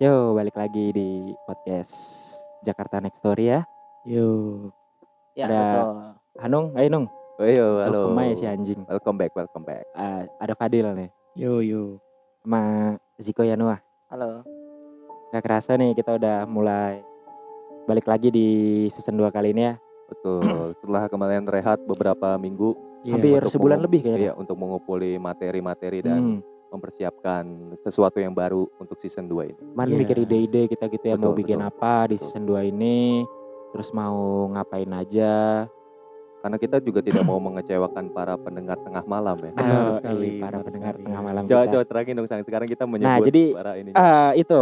Yo, balik lagi di podcast Jakarta Next Story ya. Yo. Ya Ada- betul. Hanung, ayo Nung. Oh, iya, halo. Welcome aja si anjing. Welcome back, welcome back. Ah, ada Fadil nih, Yo yo. sama Ziko Yanua. Halo. Gak kerasa nih kita udah mulai balik lagi di season 2 kali ini ya. Betul. Setelah kemarin rehat beberapa minggu, Iya, Hampir untuk sebulan lebih kayaknya. iya, untuk mengumpuli materi-materi dan Hmm, mempersiapkan sesuatu yang baru untuk season 2 ini. Iya. mikir ide-ide kita gitu ya mau Betul, bikin betul. apa di Betul. season 2 ini. Terus mau ngapain aja. Karena kita juga tidak mau mengecewakan para pendengar tengah malam ya. Benar Ah, sekali, iya, para benar pendengar sekali. tengah malam Coba kita. coba terangin dong Sang. Sekarang kita menyebut jadi, para ini. Ah, itu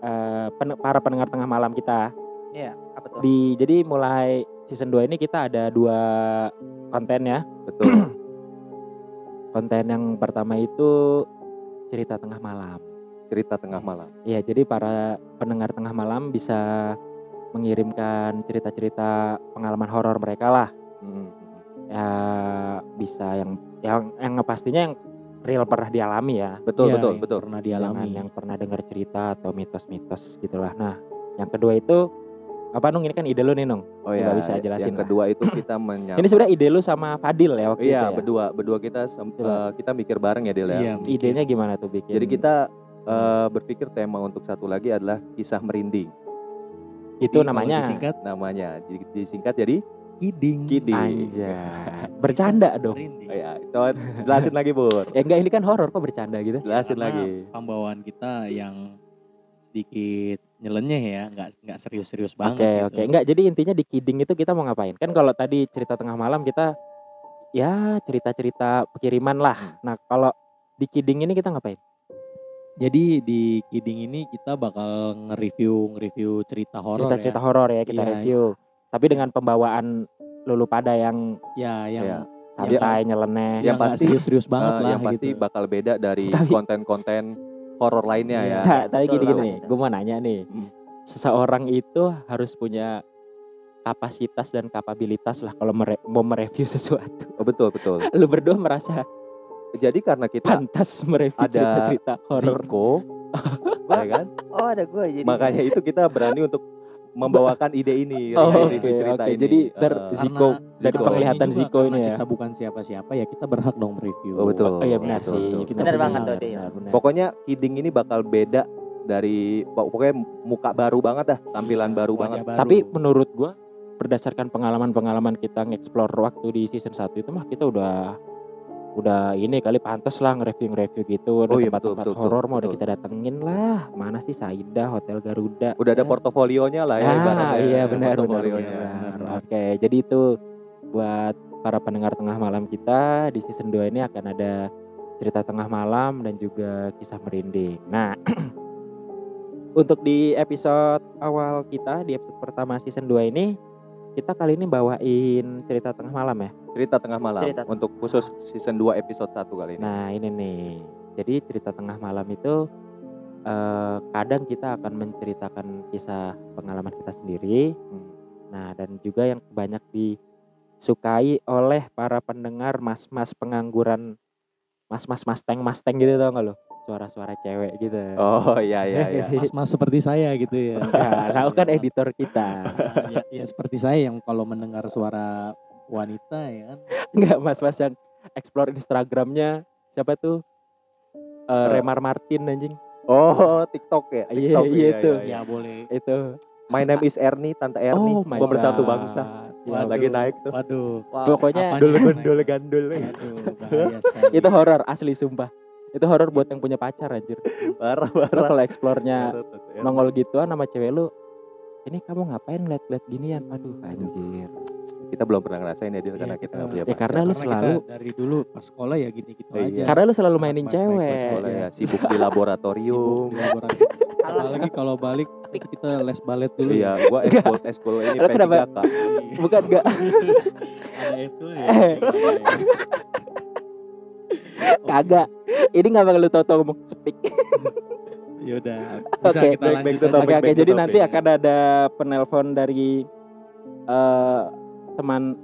eh, pen- para pendengar tengah malam kita Iya, apa tuh? di jadi mulai season 2 ini kita ada dua konten ya. Betul. Konten yang pertama itu cerita tengah malam. Cerita tengah malam. Iya, jadi para pendengar tengah malam bisa mengirimkan cerita-cerita pengalaman horor mereka lah. Hmm. Ya bisa yang yang yang pastinya yang real pernah dialami ya. Betul, Iya, betul, betul. Pernah Jangan dialami. yang pernah dengar cerita atau mitos-mitos gitulah. Nah, yang kedua itu apa Nung ini kan ide lu nih Nung. Oh Nggak ya, bisa jelasin yang lah. kedua itu kita menyapa. Ini sebenarnya ide lu sama Fadil ya waktu Iya, itu ya. berdua, berdua kita eh, kita mikir bareng ya Del ya. Iya. Idenya gimana tuh bikin? Jadi kita eh, berpikir tema untuk satu lagi adalah kisah merinding itu Kalau namanya disingkat namanya. Di- Disingkat jadi kidding. Kidding. Anjay. Bercanda dong. Merinding. Oh ya, coba jelasin lagi Bur. Ya enggak ini kan horor kok bercanda gitu. Jelasin Karena lagi. Pembawaan kita yang sedikit nyeleneh ya, nggak nggak serius-serius Oke, banget oke. gitu. Enggak, jadi intinya di kidding itu kita mau ngapain? Kan kalau tadi cerita tengah malam kita ya cerita-cerita pengiriman lah. Hmm. Nah, kalau di kidding ini kita ngapain? Jadi di kidding ini kita bakal nge-review nge-review cerita horor Cerita-cerita ya. horor ya kita Iya. review. Tapi dengan pembawaan lulu pada yang Ya, yang Iya. santai, nyeleneh. Yang yang nggak pasti, serius-serius banget Eh, lah yang pasti gitu. bakal beda dari konten-konten horor lainnya ya. Nah, tapi gini-gini gue mau nanya nih. Hmm. Seseorang itu harus punya kapasitas dan kapabilitas lah kalau mere- mau mereview sesuatu. Oh, betul betul. Lu berdua merasa Jadi karena kita pantas mereview ada cerita-cerita horor. Ziko, ya kan? Oh, ada gue jadi. Makanya itu kita berani untuk membawakan ide ini, Oh, review- oke, review cerita oke. ini. Jadi ter Eh, Ziko Karena dari Ziko. penglihatan Ziko ini ya. Kita bukan siapa-siapa ya, kita berhak dong mereview. Oh, betul. Oh iya benar Betul, sih. betul. Kita Benar banget tuh, benar. Pokoknya kidding ini bakal beda dari pokoknya muka baru banget dah, tampilan baru wajah banget. baru. Tapi menurut gua berdasarkan pengalaman-pengalaman kita nge-explore waktu di season 1 itu mah kita udah udah ini kali pantas lah nge-review-nge-review gitu ada Oh iya, tempat-tempat betul, horor betul, mau udah kita datengin lah mana sih Saida Hotel Garuda Udah ada Ya. portofolionya lah ya ah ibaratnya. iya benar benar. benar. oke jadi itu buat para pendengar tengah malam kita di season 2 ini akan ada cerita tengah malam dan juga kisah merinding nah untuk di episode awal kita di episode pertama season 2 ini kita kali ini bawain cerita tengah malam ya Cerita tengah malam Cerita. untuk khusus season 2 episode 1 kali ini. Nah ini nih, jadi cerita tengah malam itu eh, kadang kita akan menceritakan kisah pengalaman kita sendiri. Hmm. Nah dan juga yang banyak disukai oleh para pendengar mas-mas pengangguran, mas-mas masteng masteng gitu tau gak lo? Suara-suara cewek gitu. Oh iya iya Iya iya. Mas-mas seperti saya gitu ya. Nah, tahu kan editor kita. Ya, ya seperti saya yang kalau mendengar suara wanita ya kan. Enggak mas-mas yang explore Instagramnya siapa tuh? Eh, Eh. Remar Martin anjing. Oh, TikTok ya. Iya, TikTok, iya itu. Ya boleh. Itu. My name is Ernie, Tante Ernie, Oh pemersatu God. bangsa. Ya, Waduh. Lagi naik tuh. Waduh. Wow. Pokoknya Gandul yang gandul itu horor asli sumpah itu horor buat yang punya pacar anjir Parah lo parah. kalau Tante Ernie. nongol gituan sama cewek lu ini kamu ngapain liat-liat ginian aduh anjir Kita belum pernah ngerasain ya Dil Iya, karena kita kita- nggak punya Ya, pacar. karena lu selalu- dari dulu pas sekolah ya gitu-gitu Iya. aja. karena lu selalu mainin Main- main cewek pas sekolah ya sibuk di laboratorium. Sibuk di laboratorium. Apalagi kalau balik kita les balet dulu. Iya, gua eskul eskul ini Lu kenapa? P3K. bukan gak Ada ekskul ya. Kagak ini nggak bakal lu tau ngomong speak Ya udah. Oke, kita back- back to topic, oke jadi topic. nanti akan ada penelpon dari eh teman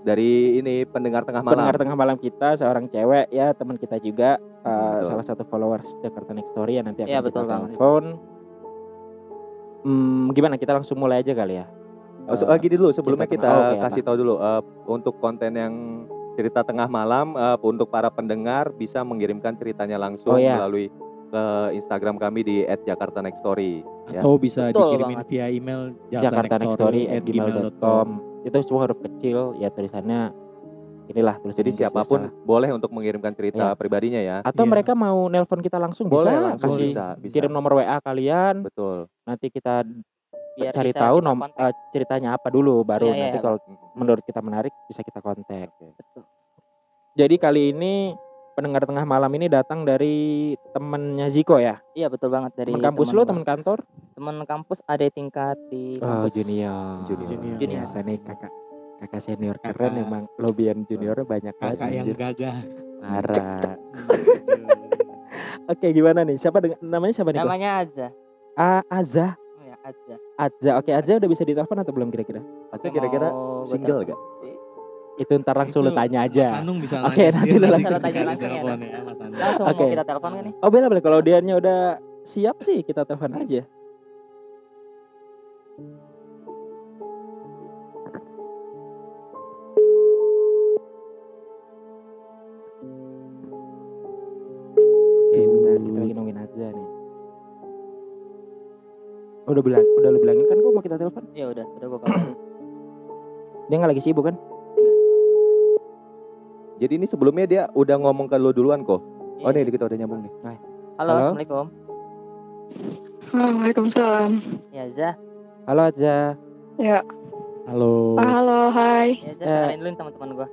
dari ini pendengar tengah malam. pendengar tengah malam kita seorang cewek ya teman kita juga uh, Betul. salah satu followers Jakarta Next Story ya nanti akan Iya, kita betul banget. telepon. Hmm, gimana kita langsung mulai aja kali ya? Oh, eh, gini dulu sebelumnya kita tengah- oh, oke, kasih tahu dulu eh, untuk konten yang cerita tengah malam eh, untuk para pendengar bisa mengirimkan ceritanya langsung Oh, iya. melalui ke Instagram kami di @jakartanextstory ya. Atau bisa Betul dikirimin banget. via email Jakarta Next Story at gmail.com. gmail.com itu semua huruf kecil ya tulisannya inilah tulisan Jadi siapa pun boleh untuk mengirimkan cerita Iya. pribadinya ya. atau Iya. mereka mau nelpon kita langsung Boleh bisa langsung kasih bisa, bisa. kirim nomor WA kalian Betul. nanti kita Biar cari bisa tahu nom kontak. eh, ceritanya apa dulu baru iya, nanti iya. kalau menurut kita menarik bisa kita kontak. Betul. Jadi kali ini pendengar tengah malam ini datang dari temennya Ziko ya. Iya betul banget dari Temen kampus teman lo, gua. temen kantor? teman kampus ada tingkat di Oh, kampus. junior. Junior. Junior. Junior. Biasa nih kakak kakak senior Kakak. keren emang lobian juniornya banyak banget. Kakak yang anjir. gagah. Parah. Oke, gimana nih? Siapa dengan namanya siapa nih? Namanya Aza. A Aza. Oh, ya, Aza. Aza. Oke, Aza udah bisa ditelepon atau belum kira-kira? Aja kira-kira gua single gak? Itu ntar langsung lu tanya aja. Anung bisa Oke, nanya nanti lu langsung tanya langsung ya. ya. Langsung Oke. mau kita telepon kan nih? Oh, boleh boleh kalau dianya udah siap sih kita telepon aja. Udah bilang, udah lu bilangin kan kok mau kita telepon? Ya udah, udah gua kabarin. Dia nggak lagi sibuk kan? Jadi ini sebelumnya dia udah ngomong ke lu duluan kok. Oh Iya. nih kita udah nyambung nih. Halo, Halo. Assalamualaikum. Waalaikumsalam. Ya Aza. Halo aja. Ya, Halo. ah, halo, hai. Ya Aza, Eh. kenalin dulu nih teman-teman gua.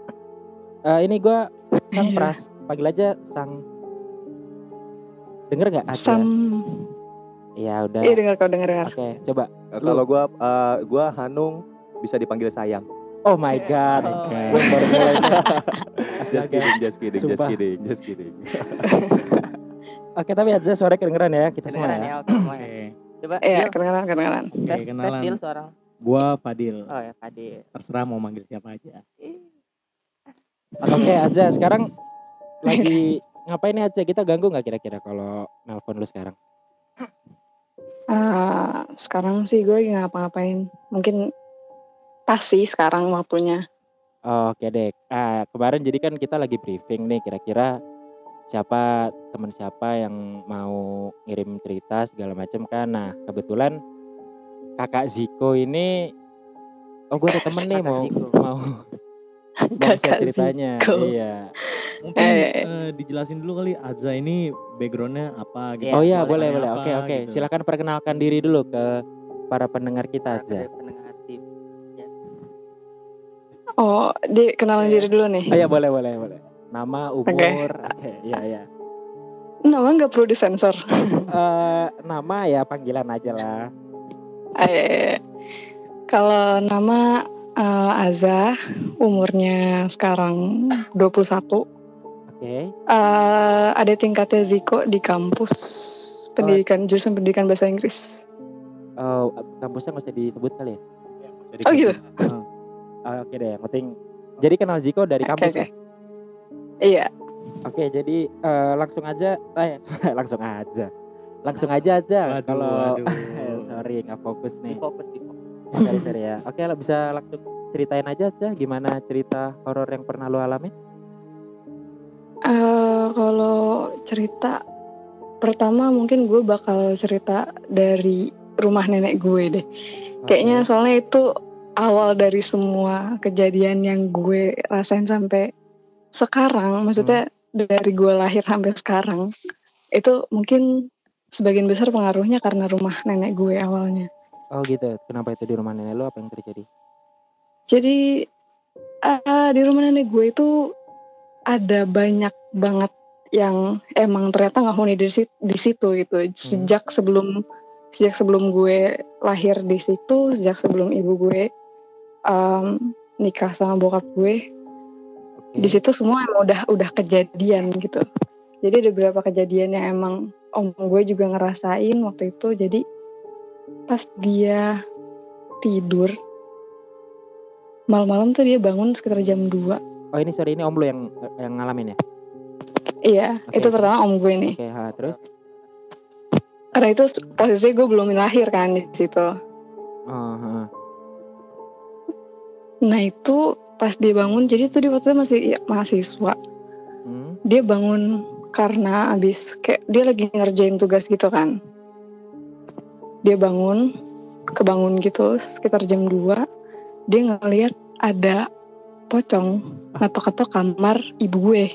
Eh, ini gua Sang Iya. Pras. Panggil aja Sang. Denger nggak aja? Sam. Ya udah. Iya dengar kau dengar dengar. Oke, coba. Eh, Kalau gua eh, gua Hanung bisa dipanggil sayang. Oh my god. Oh my Gua baru mulai. Just kidding, just kidding, just Sumpah. kidding, just kidding. Oke, tapi aja suara kedengeran ya kita semua Kedengeran ya. ya, oke semuanya. Oke. Coba Iya, Dil, kedengaran kedengaran. tes, tes kenalan. Dil suara. Gua Fadil. Oh ya, Fadil. Terserah mau manggil siapa aja. Oke, aja sekarang lagi ngapain nih aja? Kita ganggu nggak kira-kira kalau nelpon lu sekarang? Ah, sekarang sih gue lagi ngapa-ngapain. Mungkin pas sih sekarang waktunya. Oke deh. Ah, kemarin jadi kan kita lagi briefing nih kira-kira siapa teman siapa yang mau ngirim cerita segala macam kan. Nah, kebetulan Kakak Ziko ini Oh, gue ada temen nih Kakak mau Ziko. mau Kakak ceritanya. Iya. Mungkin Eh. eh, dijelasin dulu kali Aza ini backgroundnya apa gitu. Oh iya, boleh boleh. Oke oke. gitu. Silakan perkenalkan diri dulu ke para pendengar kita pendengar di Oh, di kenalan Iya. diri dulu nih. Oh iya boleh boleh boleh. Nama, umur, oke, iya iya. Nama nggak perlu disensor. Eh, nama ya panggilan aja lah. Eh, kalau nama eh, Aza, umurnya sekarang 21. Oke. Eh, ada tingkatnya Ziko di kampus pendidikan jurusan pendidikan bahasa Inggris. Oh, kampusnya nggak usah disebut kali ya? Oh gitu. Oh, oke deh, yang penting. Jadi kenal Ziko dari kampus oke. ya? Iya. Oke, jadi eh, langsung aja, eh langsung aja, langsung aja aja. Kalau sorry nggak fokus nih. fokus di sorry ya. Oke, lah bisa langsung ceritain aja aja gimana cerita horor yang pernah lo alami? Eh, kalau cerita pertama mungkin gue bakal cerita dari rumah nenek gue deh. Kayaknya Oke. soalnya itu awal dari semua kejadian yang gue rasain sampai sekarang. Maksudnya dari gue lahir sampai sekarang itu mungkin sebagian besar pengaruhnya karena rumah nenek gue awalnya. Oh gitu. Kenapa itu di rumah nenek lo? Apa yang terjadi? Jadi eh, di rumah nenek gue itu ada banyak banget yang emang ternyata ngehuni di situ, di situ gitu. Sejak sebelum sejak sebelum gue lahir di situ, sejak sebelum ibu gue em, nikah sama bokap gue, di situ semua emang udah udah kejadian gitu. Jadi ada beberapa kejadian yang emang om gue juga ngerasain waktu itu. Jadi pas dia tidur malam-malam tuh dia bangun sekitar jam 2 Oh ini sorry ini om lu yang yang ngalamin ya? iya Oke, itu pertama om gue nih. Oke, ha, terus? karena itu posisinya gue belum lahir kan di situ. Oh, ha. nah itu pas dia bangun jadi tuh dia waktu itu masih ya, mahasiswa. Hmm, dia bangun karena abis kayak dia lagi ngerjain tugas gitu kan dia bangun kebangun gitu sekitar jam 2 dia ngeliat ada pocong ngetok-ngetok kamar ibu gue.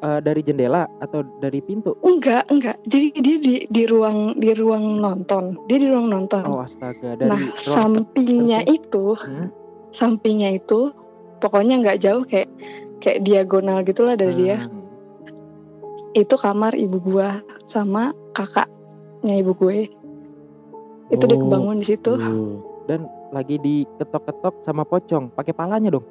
Eh, dari jendela atau dari pintu? enggak enggak. Jadi dia di di ruang di ruang nonton. Dia di ruang nonton. Oh astaga dari nah ruang- sampingnya itu Hmm, sampingnya itu pokoknya nggak jauh kayak kayak diagonal gitulah dari dia. Hmm. itu kamar ibu gua sama kakaknya ibu gue itu dia Oh. kebangun di situ Tuh. Dan lagi diketok-ketok sama pocong, pakai palanya dong.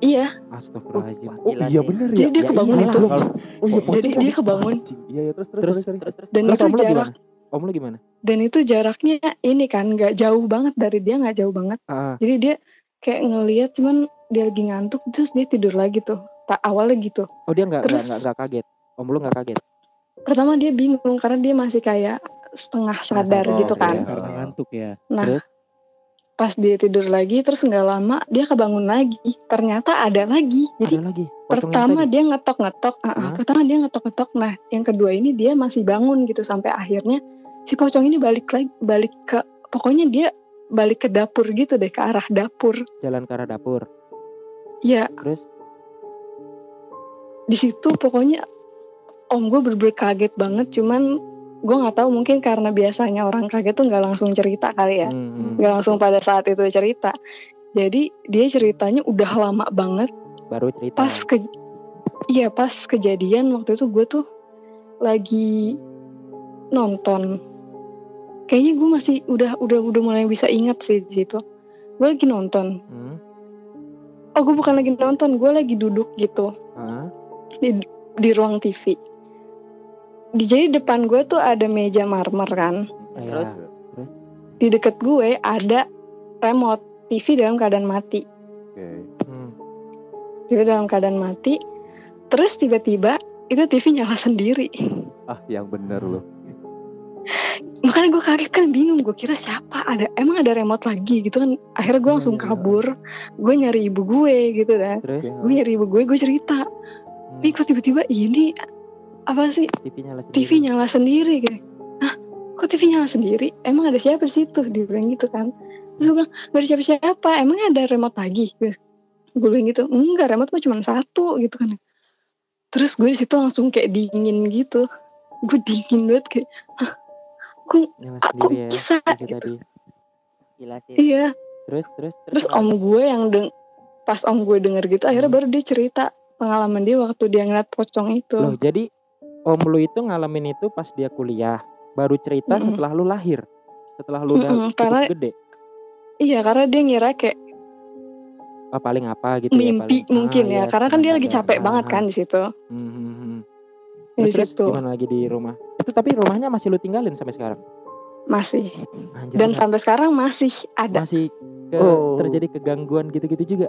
iya Astagfirullahaladzim. Oh Gila iya bener jadi ya. dia Ya kebangun iyalah, itu kalau- Oh iya Jadi pocong dia kebangun. Iya iya terus terus Terus, sorry, sorry. terus, terus, Dan terus itu jarak- gimana? Om lu gimana? dan itu jaraknya ini kan nggak jauh banget dari dia nggak jauh banget Ah, jadi dia kayak ngelihat cuman dia lagi ngantuk terus dia tidur lagi tuh tak awalnya gitu oh dia Terus- nggak nggak kaget. Om lu nggak kaget. pertama dia bingung karena dia masih kayak setengah sadar gitu Oh, kan iya. Karena ngantuk ya. nah Terus? pas dia tidur lagi terus nggak lama dia kebangun lagi ternyata ada lagi jadi Ada lagi. pertama tadi. dia ngetok-ngetok ah, Hah? pertama dia ngetok-ngetok nah yang kedua ini dia masih bangun gitu sampai akhirnya si pocong ini balik lagi balik ke pokoknya dia balik ke dapur gitu deh ke arah dapur jalan ke arah dapur. ya Terus di situ pokoknya om gue bener-bener kaget banget cuman gue nggak tahu mungkin karena biasanya orang kaget tuh nggak langsung cerita kali ya. Hmm, hmm. nggak langsung pada saat itu cerita. Jadi dia ceritanya udah lama banget. Baru cerita. pas ke iya pas kejadian waktu itu gue tuh lagi nonton. Kayaknya gue masih udah udah udah mulai bisa ingat sih di situ. Gue lagi nonton. Hmm, oh gue bukan lagi nonton gue lagi duduk gitu. Ah, di di ruang TV jadi depan gue tuh ada meja marmer kan iya. Terus? di deket gue ada remote TV dalam keadaan mati Oke. Hmm. TV dalam keadaan mati terus tiba-tiba itu TV nyala sendiri Ah yang bener loh. makanya gue kaget kan bingung gue kira siapa ada emang ada remote lagi gitu kan akhirnya gue Iya, langsung iya. kabur gue nyari ibu gue gitu kan Terus Ya. gue nyari ibu gue gue cerita hmm, Ih kok tiba-tiba ini apa sih? TV nyala sendiri. TV nyala sendiri gitu. Hah? Kok TV nyala sendiri? Emang ada siapa di situ? Dia bilang gitu kan. Terus gue bilang gak ada siapa-siapa. Emang ada remote lagi? Gue bilang gitu enggak remote mah cuma satu gitu kan. Terus gue di situ langsung kayak dingin gitu. Gue dingin banget kayak Nyala aku sendiri ya. bisa? Gitu. tadi. Gila sih. iya. Terus terus terus om gue yang deng pas om gue denger gitu akhirnya Hmm. baru dia cerita pengalaman dia waktu dia ngeliat pocong itu. Loh, jadi om lu itu ngalamin itu pas dia kuliah, baru cerita Mm-mm. setelah lu lahir. Setelah lu udah Mm-mm, cukup karena- gede. iya karena dia ngira kayak Ah, paling apa gitu ya mimpi paling. mungkin Ah, ya karena kan dia lagi astaga. capek Ah, banget ah. kan di situ Hmm, hmm, hmm. di Terus, terus situ gimana lagi di rumah? Itu tapi rumahnya masih lu tinggalin sampai sekarang? masih Anjir, dan nggak- sampai sekarang masih ada masih ke, Oh. terjadi kegangguan gitu-gitu juga.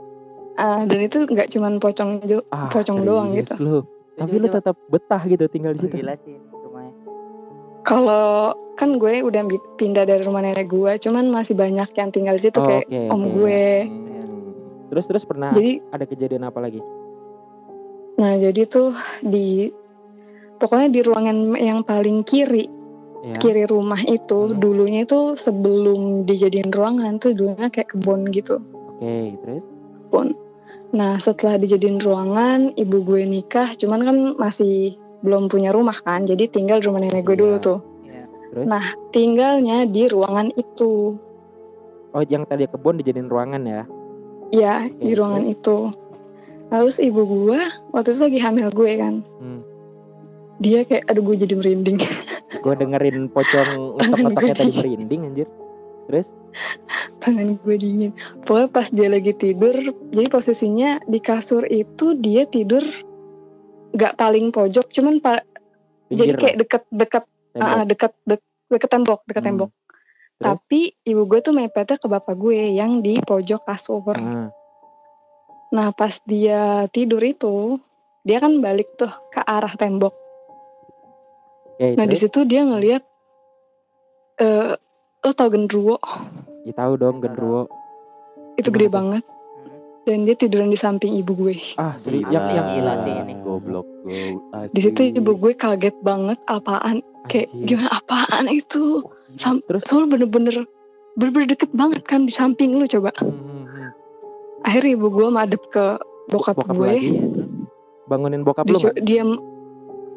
Ah, dan itu nggak cuman pocong Ah, Pocong doang serius gitu. Lu. Tapi lu tetap betah gitu tinggal di Oh, situ. Gila sih rumahnya. kalau kan gue udah pindah dari rumah nenek gue cuman masih banyak yang tinggal di situ Oh, kayak oke, om oke. gue Hmm. Terus terus pernah jadi ada kejadian apa lagi? nah jadi tuh di pokoknya di ruangan yang paling kiri Ya. kiri rumah itu Hmm. dulunya itu sebelum dijadiin ruangan tuh dulunya kayak kebun gitu Oke, terus kebun nah setelah dijadiin ruangan ibu gue nikah cuman kan masih belum punya rumah kan jadi tinggal di rumah nenek gue Iya. dulu tuh Iya. Terus? nah tinggalnya di ruangan itu oh yang tadi kebun dijadiin ruangan ya. ya Oke, di ruangan itu terus ibu gue waktu itu lagi hamil gue kan Hmm. dia kayak aduh gue jadi merinding Gue dengerin pocong ngetok-ngetoknya tadi merinding anjir. Terus tangan gue dingin pokoknya pas dia lagi tidur jadi posisinya di kasur itu dia tidur nggak paling pojok cuman pa- jadi pinggir kayak deket deket tembok. ah, deket dek- deket tembok deket Hmm. tembok Tapi ibu gue tuh mepetnya ke bapak gue yang di pojok kasur. Ah, Nah pas dia tidur itu, dia kan balik tuh ke arah tembok. Oke, Nah di situ dia ngelihat, eh lo tau genderuwo? Ya, tahu dong genderuwo. Itu Gimana gede tuh? banget. Hmm. Dan dia tiduran di samping ibu gue. Ah, serius Gila, yang yang Gila sih ini. Goblok, go. Di situ ibu gue kaget banget apaan. Kayak Anjir. gimana apaan itu? Sam Terus soalnya bener-bener bener-bener deket banget kan di samping lu coba. hmm, hmm, hmm. Akhirnya ibu gue madep ke bokap, bokap gue. lagi. bangunin bokap lu Dicu-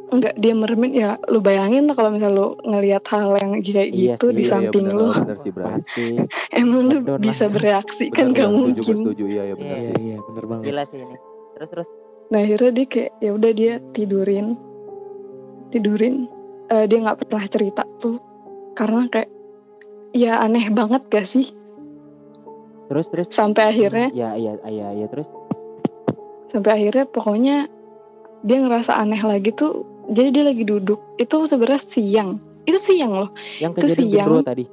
nggak? dia enggak dia meremin ya lu bayangin lah kalau misal lu ngelihat hal yang kayak Iya gitu sih. di Iya, iya, samping bener, lu bener sih, pasti emang lu bisa langsung. bereaksi Bener, kan gak bener, setuju, mungkin setuju, iya, iya bener Iya. sih. iya bener banget Gila sih ini. Terus terus. nah akhirnya dia kayak ya udah dia tidurin tidurin Eh, dia nggak pernah cerita tuh karena kayak ya aneh banget gak sih terus terus sampai akhirnya ya iya iya iya terus sampai akhirnya pokoknya dia ngerasa aneh lagi tuh jadi dia lagi duduk. Itu sebenarnya siang. Itu siang loh. Yang Itu kejadian siang. tadi?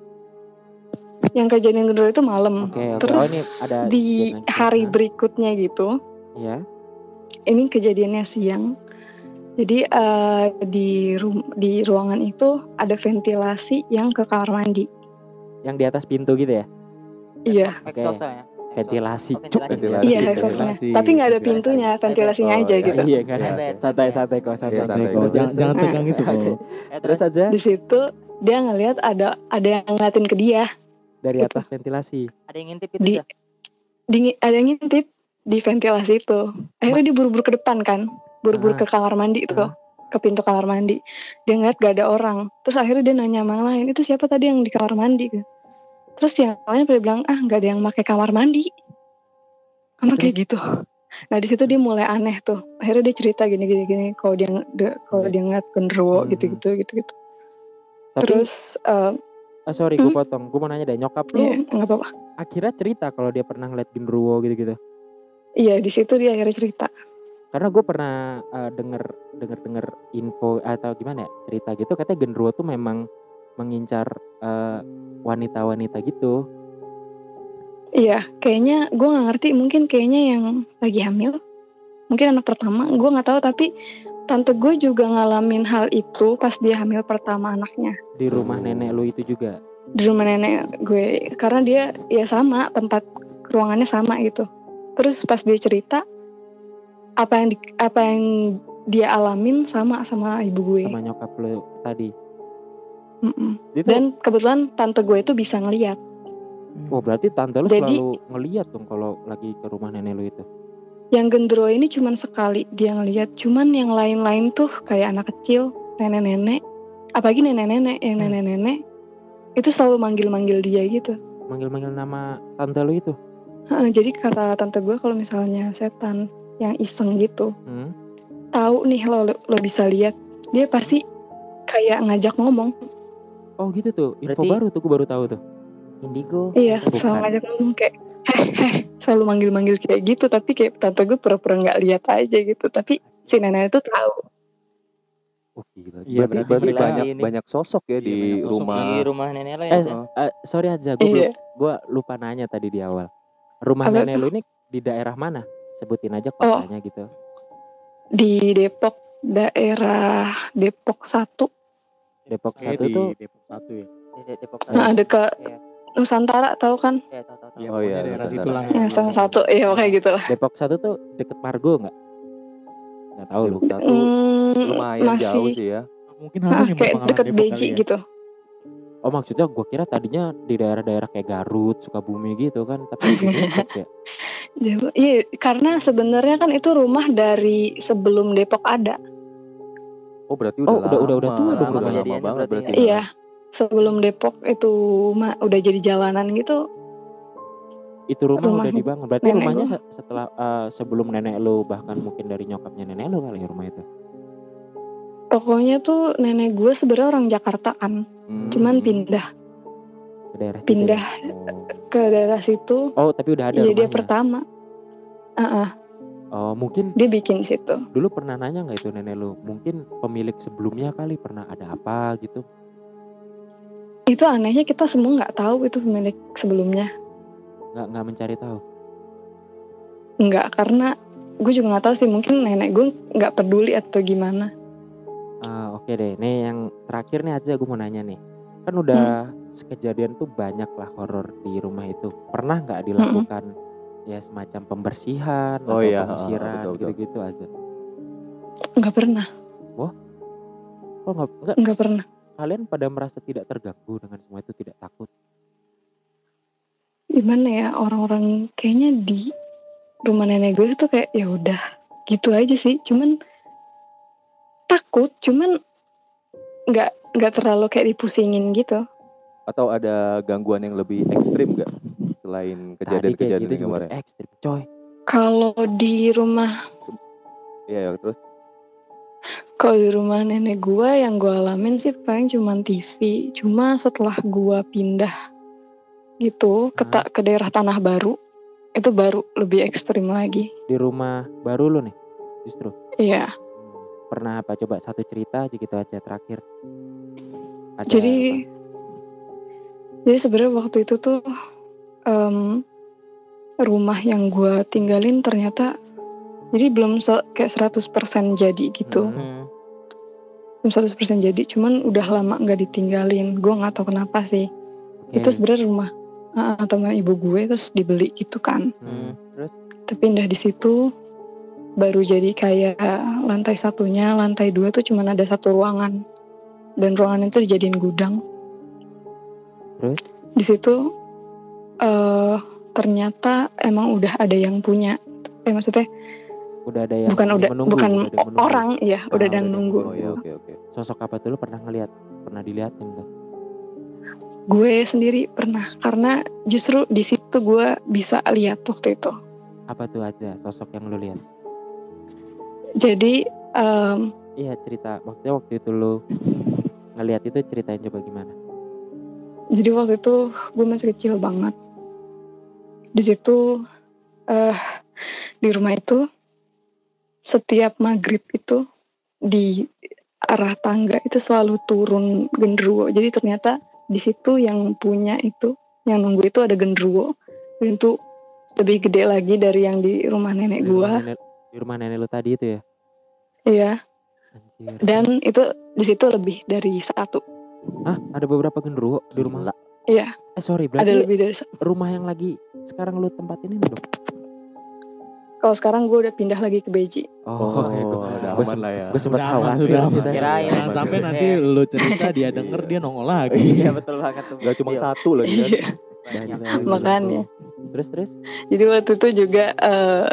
Yang kejadian kedua itu malam. Oke oke. Terus oh ini ada di hari berikutnya gitu ya ini kejadiannya siang. Jadi eh, di ru- di ruangan itu ada ventilasi yang ke kamar mandi. Yang di atas pintu gitu ya? Iya. Ya. Ventilasi. Cuk ventilasi. iya ventilasi, tapi nggak ada pintunya ventilasinya Oh, aja gitu. Iya kan? Iya, oke. santai santai kok santai Iya, santai santai, kok. jangan, jangan Nah, tegang itu kok. Eh, terus aja? Di situ dia ngelihat ada ada yang ngeliatin ke dia. Dari gitu. atas ventilasi. Ada yang ngintip itu di, di ada yang ngintip di ventilasi itu. Akhirnya dia buru-buru ke depan kan? Buru-buru Ah. ke kamar mandi itu ke pintu kamar mandi. Dia ngeliat gak ada orang. Terus akhirnya dia nanya sama yang lain? Itu siapa tadi yang di kamar mandi terus yang lainnya pada bilang ah nggak ada yang pakai kamar mandi. Sama kayak gitu. Nah di situ dia mulai aneh tuh. Akhirnya dia cerita gini gini gini kalau dia kalau dia ngeliat genderuwo Hmm. gitu gitu gitu gitu tapi terus eh ah, sorry gue Hmm? potong. Gue mau nanya deh nyokap lu ya nggak apa-apa. akhirnya cerita kalau dia pernah ngeliat genderuwo gitu gitu iya di situ dia akhirnya cerita. Karena gue pernah eh, denger denger denger info atau gimana ya cerita gitu. Katanya genderuwo tuh memang mengincar eh, wanita-wanita gitu Iya, kayaknya gue nggak ngerti. Mungkin kayaknya yang lagi hamil, mungkin anak pertama. Gue nggak tahu. Tapi tante gue juga ngalamin hal itu pas dia hamil pertama anaknya di rumah nenek lu itu juga di rumah nenek gue. Karena dia ya sama tempat ruangannya sama gitu. Terus pas dia cerita apa yang di- apa yang dia alamin sama sama ibu gue. sama nyokap lu tadi Mm-mm. itu Dan kebetulan tante gue itu bisa ngeliat. wah berarti tante lu Jadi- selalu ngeliat dong kalau lagi ke rumah nenek lu itu Yang gendro ini cuman sekali dia ngeliat. Cuman yang lain-lain tuh kayak anak kecil, nenek-nenek, apalagi nenek-nenek, yang Hmm. nenek-nenek itu selalu manggil-manggil dia gitu. manggil-manggil nama tante lu itu jadi kata tante gue kalau misalnya setan yang iseng gitu, hmm? tahu nih lo lo bisa lihat, dia pasti kayak ngajak ngomong. Oh gitu tuh info Berarti- baru tuh gue baru tahu tuh Indigo. Iya, Bukan. selalu ngajak ngomong kayak heh heh, selalu manggil-manggil kayak gitu. Tapi kayak tante gue pura-pura nggak lihat aja gitu. Tapi si nenek itu tahu. Oh, gila. Iya, berarti gila banyak ini. banyak sosok ya Iya, di sosok. rumah. Di rumah nenek lo ya. eh? Oh. eh, sorry aja gue Iya. gue lupa nanya tadi di awal rumah Apa nenek lu ini di daerah mana sebutin aja Oh. kotanya gitu Di Depok, daerah Depok 1. Depok satu di tuh Depok satu ya Di Depok. Nah, ada ke Iya. Nusantara tahu kan? Iya, tahu tahu tahu. Iya, Oh, iya, daerah Nusantara. situ lah Yang sama satu, iya kayak gitu lah. Depok satu tuh deket Margo nggak nggak tahu lu Depok satu Hmm, lumayan masih jauh sih ya. mungkin ah, nih kayak deket Depok Beji ya. gitu. oh maksudnya gue kira tadinya di daerah-daerah kayak Garut Sukabumi gitu kan tapi di Depok ya Iya, karena sebenarnya kan itu rumah dari sebelum Depok ada. Oh berarti Oh, udah udah- udah- udah lama. tua dong udah lama banget berarti berarti. ya. Iya, sebelum Depok itu ma- udah jadi jalanan gitu. itu rumah Rumah udah dibangun berarti nenek rumahnya se- setelah eh, sebelum nenek lu bahkan mungkin dari nyokapnya nenek lu kali ya rumah itu Pokoknya tuh nenek gue sebenarnya orang Jakarta kan, Hmm. cuman pindah ke daerah situ pindah ya? ke daerah situ. oh tapi udah ada Iya dia rumahnya pertama. Ah, ah, oh mungkin dia bikin situ. dulu pernah nanya nggak itu nenek lu mungkin pemilik sebelumnya kali pernah ada apa gitu itu anehnya kita semua nggak tahu itu pemilik sebelumnya Nggak nggak mencari tahu. nggak karena gue juga nggak tahu sih mungkin nenek gue nggak peduli atau gimana Ah, oke deh. Nih yang terakhir nih aja gue mau nanya nih. Kan udah kejadian tuh banyak lah horor di rumah itu. Pernah nggak dilakukan ya semacam pembersihan Oh atau iya, betul, betul. gitu-gitu aja? nggak pernah. Oh nggak nggak? Nggak pernah. Kalian pada merasa tidak terganggu dengan semua itu tidak takut? gimana ya orang-orang kayaknya di rumah nenek gue tuh kayak ya udah gitu aja sih. Cuman takut cuman nggak nggak terlalu kayak dipusingin gitu. Atau ada gangguan yang lebih ekstrim nggak selain kejadian-kejadian gitu kemarin? udah ekstrim, coy. kalau di rumah Iya, ya, terus kalau di rumah nenek gue yang gue alamin sih paling cuman TV cuma setelah gue pindah gitu ke Hah? ta- ke daerah tanah baru itu baru lebih ekstrim lagi Di rumah baru lu nih, justru. iya Hmm, Pernah apa coba satu cerita aja gitu aja terakhir. Ada jadi jadi sebenarnya waktu itu tuh em, rumah yang gue tinggalin ternyata jadi belum se- kayak 100% jadi gitu Hmm. Hmm. belum 100% jadi cuman udah lama nggak ditinggalin gue nggak tahu kenapa sih apa? itu sebenarnya rumah uh, teman ibu gue terus dibeli gitu kan Hmm, Terus tapi pindah di situ baru jadi kayak lantai satunya lantai dua tuh cuman ada satu ruangan dan ruangan itu dijadiin gudang Terus? di situ eh ternyata emang udah ada yang punya eh maksudnya udah ada yang bukan udah menunggu, bukan udah menunggu. orang ya Ah, udah ada yang nunggu oh ya oke oke. Sosok apa tuh lu pernah ngeliat? Pernah diliatin tuh? gue sendiri pernah karena justru di situ gue bisa lihat waktu itu Apa tuh aja sosok yang lu lihat? jadi em, Iya cerita. Maksudnya waktu itu lu ngeliat itu ceritain coba gimana? Jadi waktu itu gue masih kecil banget. Di situ eh di rumah itu setiap maghrib itu di arah tangga itu selalu turun genderuwo. Jadi ternyata di situ yang punya itu, yang nunggu itu ada genderuwo. Dan itu lebih gede lagi dari yang di rumah nenek Di rumah gua. nenek, di rumah nenek lu tadi itu ya? Iya. Anjir. Dan itu di situ lebih dari satu. Hah? Ada beberapa genderuwo di rumah? Iya. Eh sorry Ada berarti lebih dari satu. rumah yang lagi sekarang lu tempatin ini dong? Kalau sekarang gue udah pindah lagi ke Beji. Oh. Gua- udah gua aman lah ya. Gue sempat khawatir udah sih. Kirain. Jangan sampai Iya. nanti lu cerita dia denger dia nongol lagi. Iya betul banget tuh. Gak cuma Iya. satu lagi kan. Makanya. tuh. Makanya. Terus terus? Jadi waktu itu juga eh,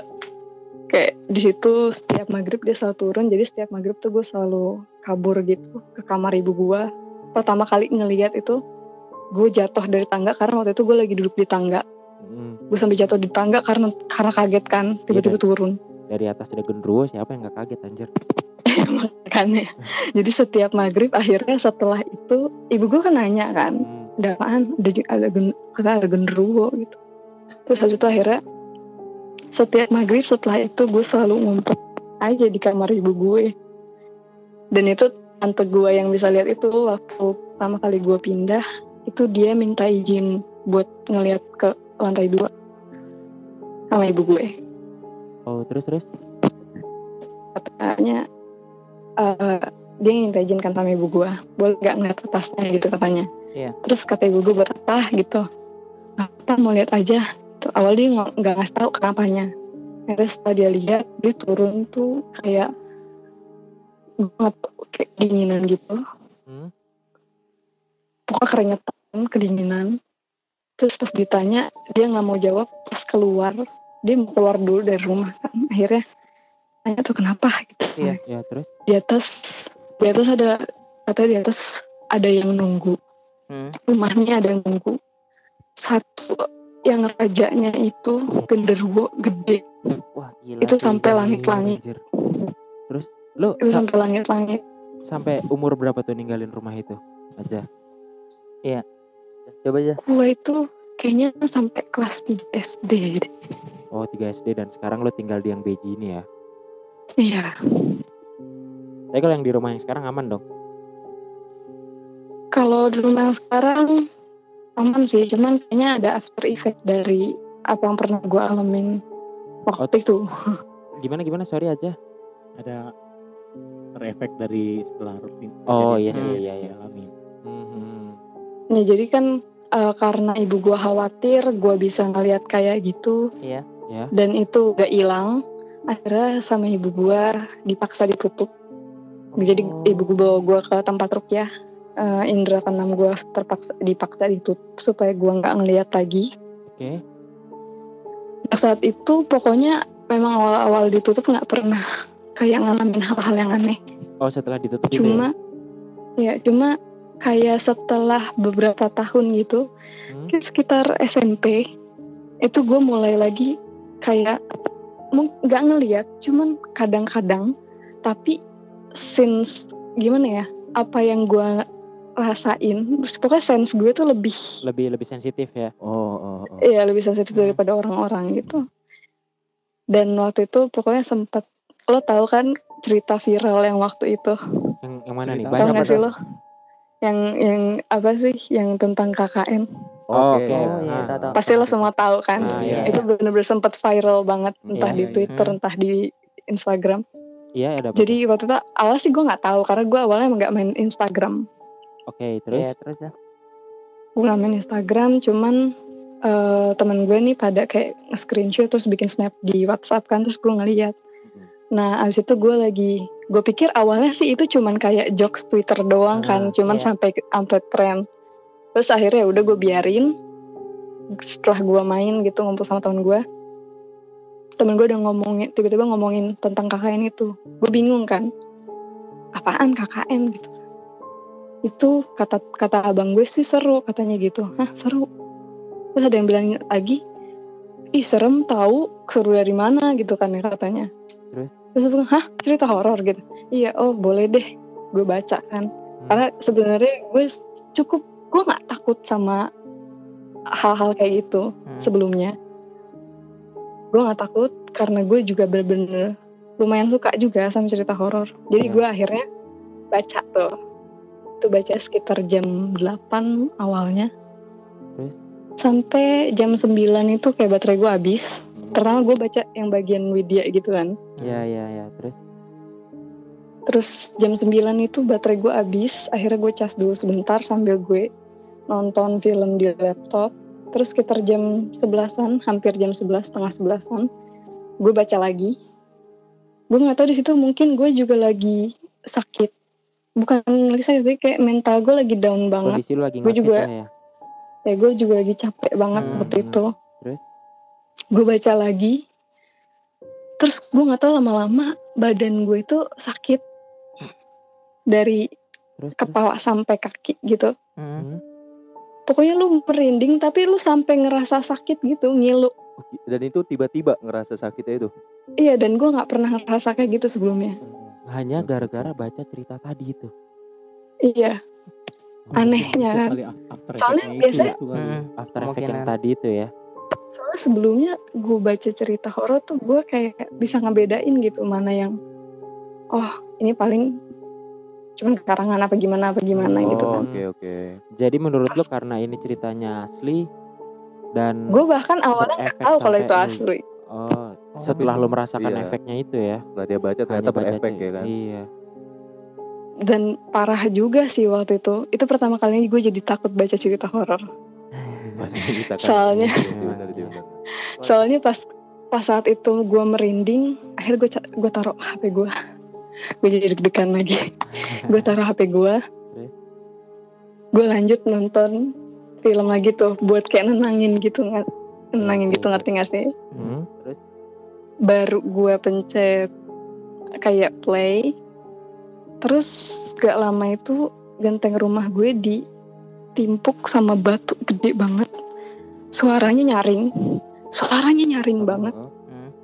kayak di situ setiap maghrib dia selalu turun. Jadi setiap maghrib tuh gue selalu kabur gitu ke kamar ibu gue. Pertama kali ngeliat itu gue jatuh dari tangga karena waktu itu gue lagi duduk di tangga. Hmm, Gue sampai jatuh di tangga karena karena kaget kan tiba-tiba Iya, turun. dari atas ada genderuwo siapa yang gak kaget anjir? Makanya. Jadi setiap maghrib akhirnya setelah itu ibu gue kan nanya kan Hmm. ada apaan ada ada gen, kata ada genderuwo gitu terus habis itu akhirnya setiap maghrib setelah itu gue selalu ngumpet aja di kamar ibu gue dan itu tante gue yang bisa lihat itu waktu pertama kali gue pindah itu dia minta izin buat ngelihat ke lantai dua sama ibu gue. Oh terus terus? katanya eh, dia minta izin kan sama ibu gue boleh nggak ngeliat atasnya gitu katanya. Iya. terus kata ibu gue buat apa? gitu. Apa mau lihat aja. Tuh awal dia nggak ngasih tahu kenapanya. Akhirnya setelah dia lihat dia turun tuh kayak banget kayak kedinginan gitu Hmm. pokoknya keringetan kedinginan terus pas ditanya dia nggak mau jawab pas keluar dia mau keluar dulu dari rumah kan akhirnya tanya tuh kenapa gitu Iya. Ya terus? di atas di atas ada katanya di atas ada yang nunggu Hmm. rumahnya ada yang nunggu satu yang rajanya itu genderuwo gede Wah gila. Itu sampai langit-langit. Lu sampai langit-langit sampai umur berapa tuh ninggalin rumah itu aja? Coba aja. gue itu kayaknya sampai kelas 3 SD deh. Oh 3 SD dan sekarang lu tinggal di yang Beji ini ya? iya Tapi kalau yang di rumah yang sekarang aman dong? Kalau di rumah yang sekarang aman sih, cuman kayaknya ada after effect dari apa yang pernah gue alamin waktu itu. Gimana gimana sorry aja. Ada terefek dari setelah rutin. Oh, iya sih, iya, iya. dialami. Mhm. Ya jadi kan eh, karena ibu gue khawatir gue bisa ngeliat kayak gitu Iya. Ya. dan itu gak hilang. Akhirnya sama ibu gue dipaksa ditutup. Jadi Oh. ibu gue bawa gue ke tempat rukyah. Eh, indra keenam gue terpaksa dipaksa ditutup supaya gue nggak ngeliat lagi. Oke. Nah, saat itu pokoknya memang awal-awal ditutup nggak pernah kayak ngalamin hal-hal yang aneh. Oh setelah ditutup itu ya? Cuma ya cuma kayak setelah beberapa tahun gitu, Hmm? kayak sekitar SMP itu gue mulai lagi kayak nggak ngeliat, cuman kadang-kadang tapi since gimana ya apa yang gue rasain, pokoknya sense gue tuh lebih lebih lebih sensitif ya. Oh, oh, oh. Iya lebih sensitif Hmm. daripada orang-orang gitu. Dan waktu itu pokoknya sempet lo tahu kan cerita viral yang waktu itu. Yang yang mana nih? Cerita Tahu Banyak nggak apa sih lo? Yang yang apa sih? Yang tentang KKN. Oh, Oke. oke. Oh iya, Ah. tahu tahu. Pasti lo semua tahu kan? Ah, iya. Itu bener-bener sempet viral banget entah Iya, di iya. Twitter, Hmm. entah di Instagram. Iya ada? Jadi waktu itu awal sih gue nggak tahu karena gue awalnya emang nggak main Instagram. Oke terus. Iya, terus dah. Gue nggak main Instagram, cuman eh, temen gue nih pada kayak screenshot terus bikin snap di WhatsApp kan terus gue ngeliat. Nah abis itu gue lagi, gue pikir awalnya sih itu cuman kayak jokes Twitter doang Ah, kan, cuman iya. sampai sampai tren. Terus akhirnya udah gue biarin. Setelah gue main gitu ngumpul sama temen gue, temen gue udah ngomongin, tiba-tiba ngomongin tentang KKN itu. Gue bingung kan, apaan KKN gitu. Itu kata kata abang gue sih seru katanya gitu. Hah seru? Terus ada yang bilang lagi, ih serem tahu seru dari mana gitu kan ya katanya. Terus? Terus gue bilang, hah cerita horor gitu. Iya, oh boleh deh, gue baca kan. Karena sebenarnya gue cukup, gue nggak takut sama hal-hal kayak gitu Hmm. sebelumnya. Gue nggak takut karena gue juga bener-bener lumayan suka juga sama cerita horor. Jadi Iya. gue akhirnya baca tuh. Itu baca sekitar jam 8 awalnya. Terus? Sampai jam 9 itu kayak baterai gue habis. Pertama gue baca yang bagian Widya gitu kan. Iya iya iya terus. Terus jam 9 itu baterai gue habis. Akhirnya gue cas dulu sebentar sambil gue nonton film di laptop. Terus sekitar jam 11-an, hampir jam 11, setengah 11-an. Gue baca lagi. Gue gak tahu di situ mungkin gue juga lagi sakit. Bukan lagi sakit, tapi kayak mental gue lagi down banget. Gue juga- ya. Ya gue juga lagi capek banget Hmm, waktu itu. Gue baca lagi. Terus gue gak tahu lama-lama badan gue itu sakit. Dari Terus terus? kepala sampai kaki gitu. Hmm. Hmm. Pokoknya lu merinding tapi lu sampai ngerasa sakit gitu, ngilu. Dan itu tiba-tiba ngerasa sakitnya itu. Iya dan gue nggak pernah ngerasa kayak gitu sebelumnya. Hanya gara-gara baca cerita tadi itu. Iya, Anehnya kan. Soalnya effect-nya biasanya- itu, itu kali. Hmm. After effect yang tadi itu ya. Soalnya sebelumnya gue baca cerita horor tuh gue kayak bisa ngebedain gitu mana yang, oh ini paling cuman karangan apa gimana apa gimana gitu Oh, kan. oke oke. Jadi menurut lu karena ini ceritanya asli dan Gue bahkan awalnya nggak Berefek tahu kalau itu asli. oh setelah bisa. lu merasakan Iya. efeknya itu ya. Setelah dia baca ternyata hanya baca berefek ya kan. Iya. Dan parah juga sih waktu itu. Itu pertama kalinya gue jadi takut baca cerita horor. Pasti menyisakan. Soalnya- Iya iya, benar. Soalnya pas pas saat itu gue merinding, akhirnya gue gue taruh HP gue. gue jadi deg-degan lagi. gue taruh HP gue. Terus? Gue lanjut nonton film lagi tuh buat kayak nenangin gitu nenangin gitu oke. ngerti gak sih? Hmm, Terus Baru gue pencet kayak play. Terus gak lama itu genteng rumah gue ditimpuk sama batu gede banget. Suaranya nyaring. Suaranya nyaring banget. Heeh.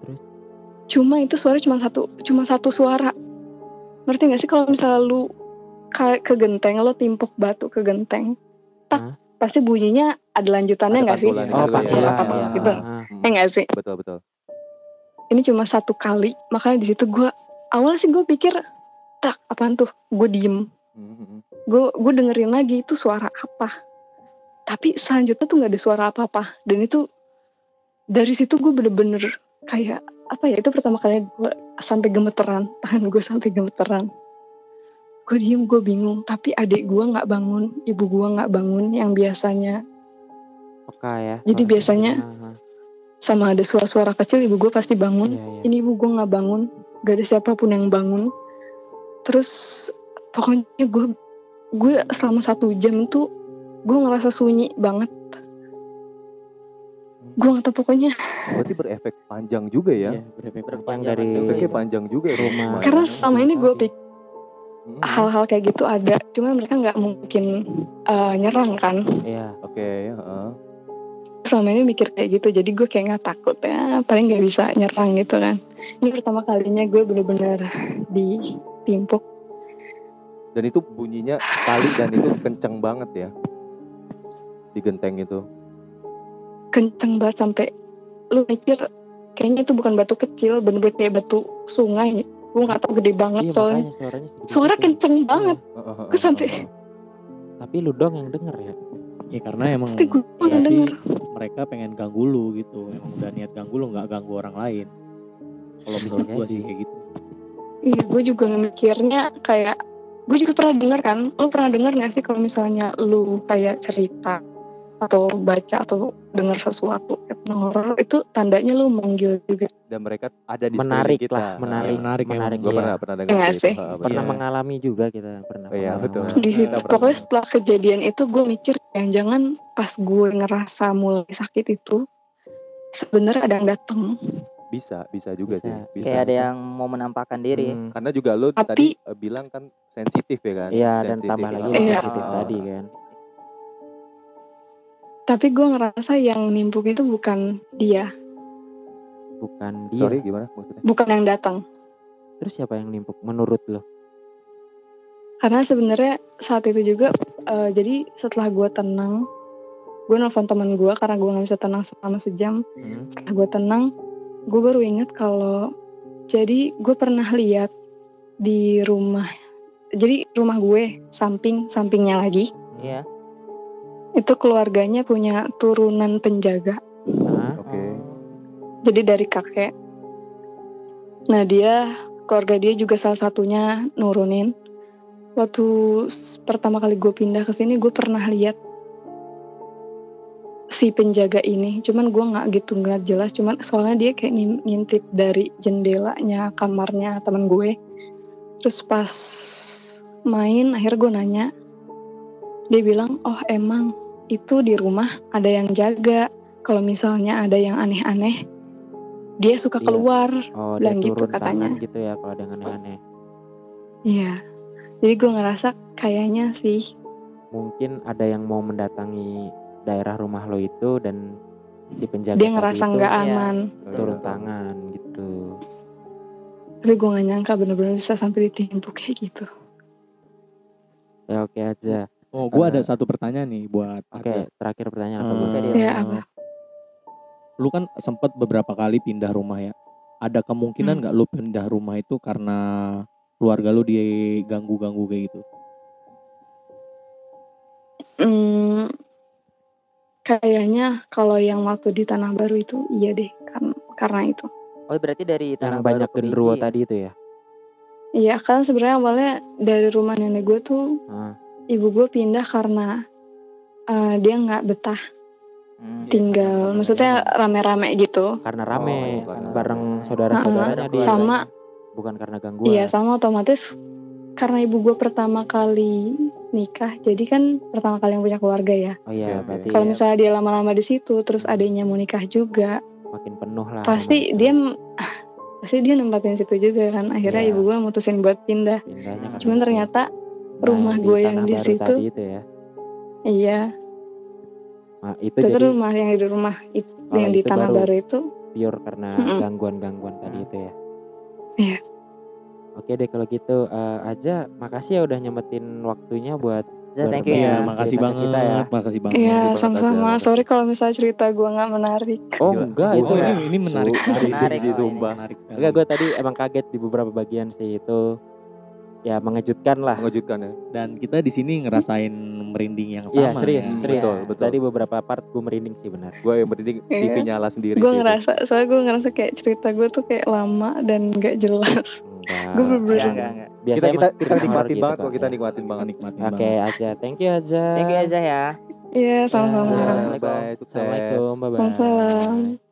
Hmm. cuma itu suara cuma satu cuma satu suara ngerti gak sih kalau misalnya lu ke, ke genteng lo timpuk batu ke genteng tak Hah? pasti bunyinya ada lanjutannya nggak sih oh gitu ya. Apa-apa ya. gitu. Ah, Hmm, eh nggak sih Betul betul. ini cuma satu kali makanya di situ gue awalnya sih gue pikir tak apaan tuh gue diem Hmm, hmm, hmm. gue gue dengerin lagi itu suara apa tapi selanjutnya tuh nggak ada suara apa apa dan itu dari situ gue bener-bener kayak apa ya itu pertama kali gue sampai gemeteran tangan gue sampai gemeteran gue diem gue bingung tapi adik gue nggak bangun ibu gue nggak bangun yang biasanya Peka ya. Jadi suara biasanya kecil. Ah, sama ada suara-suara kecil ibu gue pasti ah. bangun Iya, iya. ini ibu gue nggak bangun gak ada siapa pun yang bangun terus pokoknya gue gue selama satu jam tuh gue ngerasa sunyi banget. Gue nggak tahu pokoknya. Berarti berefek panjang juga ya. Iya, berefek Yang Berpanjang dari Efeknya panjang juga ya, Rumah. karena selama ini gue pikir Hmm, hal-hal kayak gitu ada. Cuma mereka nggak mungkin eh, nyerang kan. Iya. Oke, heeh. selama ini mikir kayak gitu. Jadi gue kayak nggak takut ya. Paling nggak bisa nyerang gitu kan. Ini pertama kalinya gue bener-bener ditimpuk. Dan itu bunyinya sekali dan itu kenceng banget ya. Di genteng itu. kenceng banget sampai lu mikir kayaknya itu bukan batu kecil bener-bener kayak batu sungai gue nggak tahu gede banget Iya soalnya makanya suaranya suara gitu. kenceng banget Heeh, heeh, Gue sampai- heeh. Tapi lu dong yang denger ya. Ya karena emang tapi gue berarti denger mereka pengen ganggu lu gitu. Emang udah niat ganggu lu nggak ganggu orang lain. Kalau gua jadi. sih kayak gitu. iya gue juga mikirnya kayak gue juga pernah denger kan lu pernah denger nggak sih kalau misalnya lu kayak cerita atau baca atau dengar sesuatu yang horor itu tandanya lu manggil juga Dan mereka ada di Menarik kita. lah, menarik. Iya, menarik menarik. Gue Iya. pernah pernah dengar Iya sih nggak itu. sih? Heeh, Pernah benar. mengalami juga kita pernah. Iya, pengalaman. betul. di situ Kita pokoknya setelah kejadian itu gue mikir yang jangan pas gue ngerasa mulai sakit itu sebenarnya ada yang datang Bisa, bisa juga Bisa. sih. Bisa. Kayak ada yang mau menampakkan diri. Hmm. Karena juga lu Tapi- tadi eh, bilang kan sensitif ya kan? Iya dan tambah lagi Heeh, Iya. sensitif tadi kan. Tapi gue ngerasa yang nimpuk itu bukan dia Bukan dia. Sorry gimana maksudnya? bukan yang datang Terus siapa yang nimpuk menurut lo? karena sebenarnya saat itu juga eh, jadi setelah gue tenang gue nelfon teman gue karena gue nggak bisa tenang selama sejam Hmm. setelah gue tenang gue baru inget kalau jadi gue pernah lihat di rumah jadi rumah gue samping sampingnya lagi Iya. Itu keluarganya punya turunan penjaga. Hah? Oke. Oh. jadi dari kakek. Nah dia keluarga dia juga salah satunya nurunin. Waktu pertama kali gue pindah ke sini gue pernah lihat si penjaga ini. Cuman gue nggak gitu ngeliat jelas. Cuman soalnya dia kayak ngin- ngintip dari jendelanya kamarnya teman gue. Terus pas main akhirnya gue nanya. Dia bilang oh emang itu di rumah ada yang jaga kalau misalnya ada yang aneh-aneh dia suka Iya. keluar Oh, Bilang dia gitu katanya. gitu ya kalau ada yang aneh-aneh. iya jadi gue ngerasa kayaknya sih Mungkin ada yang mau mendatangi daerah rumah lo itu dan si penjaga dia ngerasa nggak Iya. aman turun tangan gitu. tapi gue gak nyangka bener-bener bisa sampai ditimpuk kayak gitu Ya oke aja. Oh, gua ada Eh, satu pertanyaan nih buat Oke, Arza. terakhir pertanyaan apa Eh, Bu? Oke, dia. ya apa Lu kan sempat beberapa kali pindah rumah ya. Ada kemungkinan Hmm. nggak lu pindah rumah itu karena keluarga lu diganggu-ganggu kayak gitu? Hmm, kayaknya kalau yang waktu di Tanah Baru itu iya deh karena karena itu. Oh berarti dari tanah Yang baru banyak genderuwo ya? tadi itu ya? Iya kan sebenarnya awalnya dari rumah nenek gue tuh Ah, ibu gue pindah karena eh, dia nggak betah Hmm. tinggal, karena maksudnya rame-rame gitu. karena Oh, rame karena bareng rame. saudara-saudaranya dia. sama- bukan karena gangguan. Iya sama otomatis karena ibu gue pertama kali nikah, jadi kan pertama kali yang punya keluarga ya. Oh iya, oke. berarti Kalau ya, misalnya dia lama-lama di situ, terus adiknya mau nikah juga, makin penuh lah. pasti dia pasti dia nempatin situ juga kan. Akhirnya Iya. ibu gue mutusin buat pindah. pindahnya karena Cuman itu. Ternyata Nah, rumah gue yang di situ- tadi itu ya. iya, Nah, itu itu jadi rumah yang di rumah itu oh, yang di tanah baru baru itu. pure karena gangguan-gangguan tadi itu ya. Iya. Oke deh kalau gitu eh, aja makasih ya udah nyempetin waktunya buat Za, thank you ya. makasih banget. kita ya. Makasih banget. Iya, sama-sama. Sorry kalau misalnya cerita gue nggak menarik. Oh enggak Oh, itu ini ini menarik sekali. Menarik sih, sumpah. Menarik sekali. Enggak gue tadi emang kaget di beberapa bagian sih itu ya mengejutkan lah. Mengejutkan ya. Dan kita di sini ngerasain merinding yang sama. Iya serius, ya. serius. Betul, betul. Tadi beberapa part gue merinding sih benar. Gue yang penting Iya. TV nyala sendiri gue sih. itu. ngerasa soalnya gue ngerasa kayak cerita gue tuh kayak lama dan gak jelas. Gue bener-bener- Enggak, enggak, enggak. Kita kita kita nikmatin gitu banget kok, kita ya. nikmatin banget. Nikmatin Oke banget. aja, thank you aja. Thank you aja ya. iya sama-sama Ya. Bye, sukses. Assalamualaikum, bye bye. Waalaikumsalam.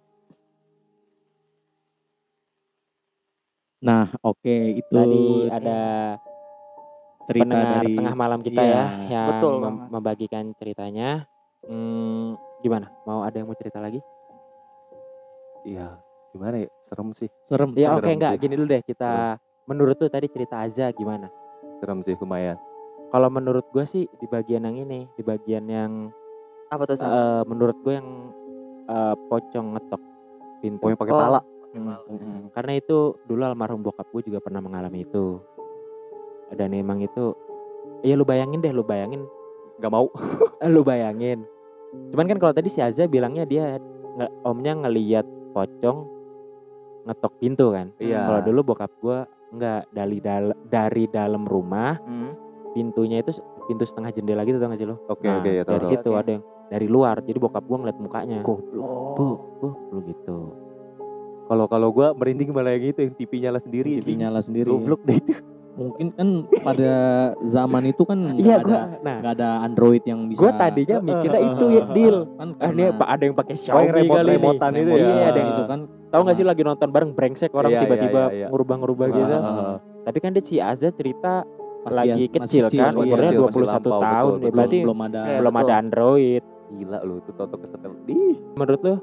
Nah, oke itu Tadi ada cerita pendengar dari tengah malam kita Iya, ya yang betul mem- banget. membagikan ceritanya. Hmm, gimana? Mau ada yang mau cerita lagi? Iya, gimana ya? Serem sih, serem. Ya Serem oke enggak, sih. gini dulu deh kita menurut tuh tadi cerita aja gimana? serem sih lumayan. Kalau menurut gue sih di bagian yang ini, di bagian yang Apa tuh? Eh, menurut gue yang eh, pocong ngetok pintu. Oh yang pakai Oh. pala. Hmm, hmm. Karena itu dulu almarhum bokap gue juga pernah mengalami itu. Dan emang itu, ya lu bayangin deh, lu bayangin, Gak mau. lu bayangin. Cuman kan kalau tadi si Aza bilangnya dia nge, omnya ngeliat pocong ngetok pintu kan. Iya. Kalau dulu bokap gue nggak dari dal- dari dalam rumah Hmm. pintunya itu pintu setengah jendela gitu tau gak sih lo? Oke Nah, oke ya tahu. dari tahu. situ Oke. ada yang dari luar. Jadi bokap gue ngeliat mukanya. Goblok. Bu, bu, lu gitu. Kalau kalau gue merinding malah yang itu yang TV nyala sendiri. TV nyala sendiri. ya. Goblok deh itu. Mungkin kan pada zaman itu kan nggak Iya, ada nah, nggak ada Android yang bisa. gue tadinya mikirnya itu ya deal. Kan Ah, ini ada yang pakai Oh Xiaomi kali nih. remote-remotan itu ya. Iya, ada yang itu kan Tahu gak sih lagi nonton bareng brengsek orang Iya, iya, tiba-tiba iya, iya. ngurubah-ngurubah Ah, gitu. ah, ah. Tapi kan dia si Azza cerita pas lagi dia kecil, masih kan, iya. umurnya masih 21 lampau, tahun. betul, ya berarti belum, ada Iya, belum betul. ada Android. Gila lu itu toto kesetel. Ih. Menurut lu?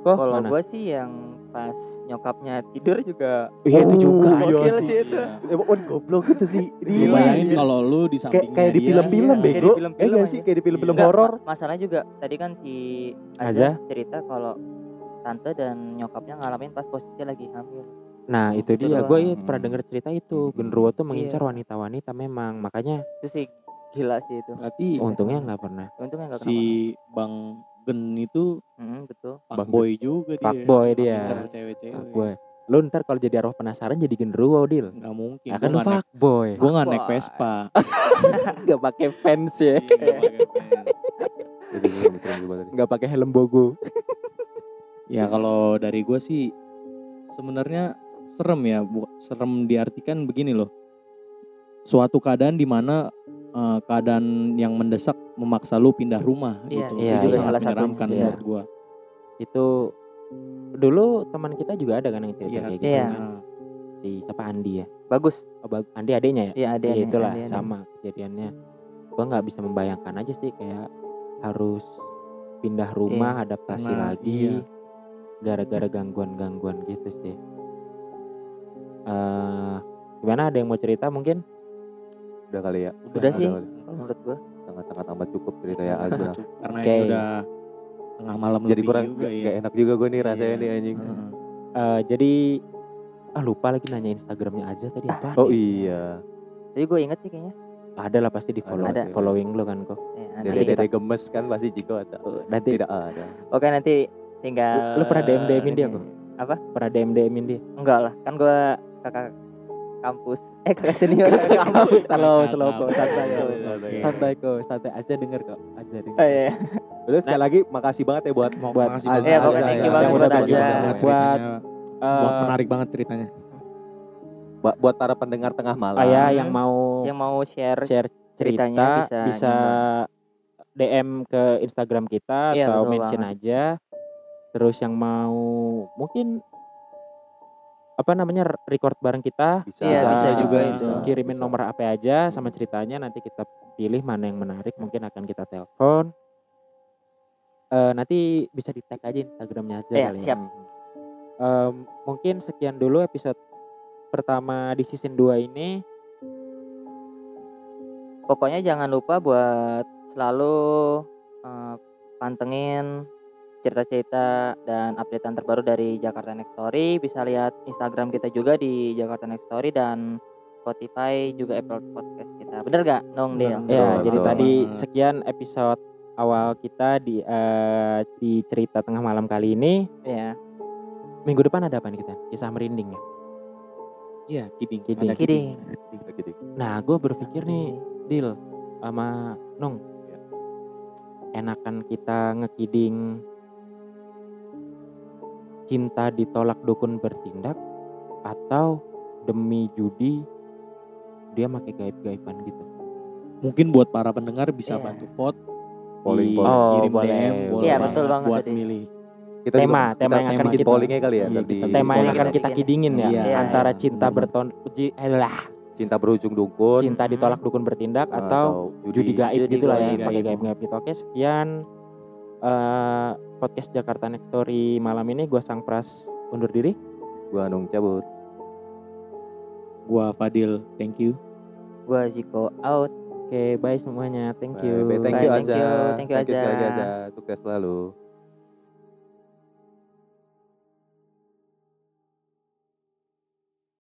Kok Kalau gue sih yang pas nyokapnya tidur juga Iya itu Oh, juga. iya gokil sih. sih itu. Iya. Emang on goblok itu sih. Lu Iya. bayangin kalau lu di kayak sampingnya kayak di film-film iya. Kayak di bego. Eh film-film gak aja. sih kayak di film-film Enggak, horor. ma- Masalah juga tadi kan si Aza? Cerita kalau tante dan nyokapnya ngalamin pas posisi lagi hamil. Nah itu Gitu dia. Gue pernah denger cerita itu. Hmm. Genderuwo tuh mengincar Iya. wanita-wanita memang. Makanya Itu sih gila sih itu. Berarti untungnya nggak pernah. Untungnya enggak si Bang Gen itu Hmm, betul. pak boy juga dia. Fuckboy dia. Ngincer cewek-cewek. Gue. Lu ntar kalau jadi arwah penasaran jadi genderuwo deal. Nggak mungkin. Nah, kan Gua lu nggak naik, fuckboy. gua nggak naik. Vespa. Gak pakai fans ya. Iya. Gak pakai helm bogo. Ya kalau dari gue sih sebenarnya serem ya, serem diartikan begini loh. Suatu keadaan di eh, keadaan yang mendesak memaksa lu pindah rumah Iya, gitu. iya, itu iya. sangat salah satunya. menyeramkan Iya. menurut gua. Itu dulu teman kita juga ada kan yang cerita Iya, kayak gitu. Iya. Nah, Si siapa Andi ya? Bagus. Oh, bag- Andi adenya ya? Iya, ada Iya itulah sama kejadiannya. Gua nggak bisa membayangkan aja sih kayak harus pindah rumah, adaptasi karena- lagi iya. gara-gara gangguan-gangguan gitu sih. eh gimana ada yang mau cerita mungkin? Udah kali ya. Udah sih. kali. Kalau menurut gua. Sangat-sangat amat cukup cerita ya Azra. Karena Oke. ini udah tengah malam Jadi lebih kurang juga gak, ya. gak enak juga gue nih rasanya Iya. nih anjing. Heeh. Eh jadi ah lupa lagi nanya Instagramnya aja tadi apa? Oh iya. Tapi gue inget sih kayaknya. Ada lah pasti di follow, Ada. following lo kan kok. Dede-dede kita- gemes kan pasti Jiko ada. Nanti Tidak ada. Oke nanti tinggal. Lu pernah DM DM-in dia kok? Apa? Pernah DM DM-in dia? Enggak lah, kan gua kakak kampus. Eh kakak senior kampus. Slow, slow kok, santai kok. Santai kok, santai aja denger kok, aja denger. Oh, iya. Udah sekali lagi makasih banget ya buat Buat makasih Azza, banget. Iya, Azza, pokoknya thank you Azza. banget Yang buat Azza. Eh, buat menarik banget ceritanya. buat, buat para pendengar tengah malam. ya yang mau Yang mau share share cerita ceritanya bisa, bisa DM ke Instagram kita Iya, atau mention aja. Terus yang mau mungkin apa namanya record bareng kita Bisa, Iya, bisa juga itu. itu. Kirimin Bisa. nomor apa aja sama ceritanya nanti kita pilih mana yang menarik mungkin akan kita telepon. Eh, nanti bisa di tag aja Instagramnya aja Iya, kali ya. siap. Em, mungkin sekian dulu episode pertama di season 2 ini. Pokoknya jangan lupa buat selalu eh, pantengin cerita-cerita dan updatean terbaru dari Jakarta Next Story. Bisa lihat Instagram kita juga di Jakarta Next Story dan Spotify juga Apple Podcast kita. Bener gak, Nong Del? Ya, Betul, jadi betul. tadi sekian episode awal kita di eh, di cerita tengah malam kali ini. Ya. Minggu depan ada apa nih kita? Kisah merinding ya. Iya, kidding. Kidding. Ada Kidding. Gitu. Nah, gue berpikir nih, Dil sama Nung, enakan kita ngekiding cinta ditolak dukun bertindak atau demi judi dia pakai gaib-gaiban gitu. Mungkin buat para pendengar bisa Iya. bantu vote Polling, di polling. Oh, kirim boleh. DM boleh Iya, banget betul banget buat tadi. milih. Kita Tema, juga, tema yang kita akan bikin kita- pollingnya kali ya. Iya, kita Tema yang akan kita kidingin ya Iya, antara iya, cinta benar. berton eh, lah, cinta berujung dukun cinta ditolak dukun bertindak atau judi gaib Judi gitu lah ya gaib. pakai gaib gaib gitu oke sekian eh, podcast Jakarta Next Story malam ini gue sang pras undur diri Gua Anung cabut. Gua Fadil, thank you. Gua Ziko out. oke bye semuanya thank Bye, you bye. Thank Bye, you thank you, thank you, sekali lagi Aza. Aza. Sukses selalu.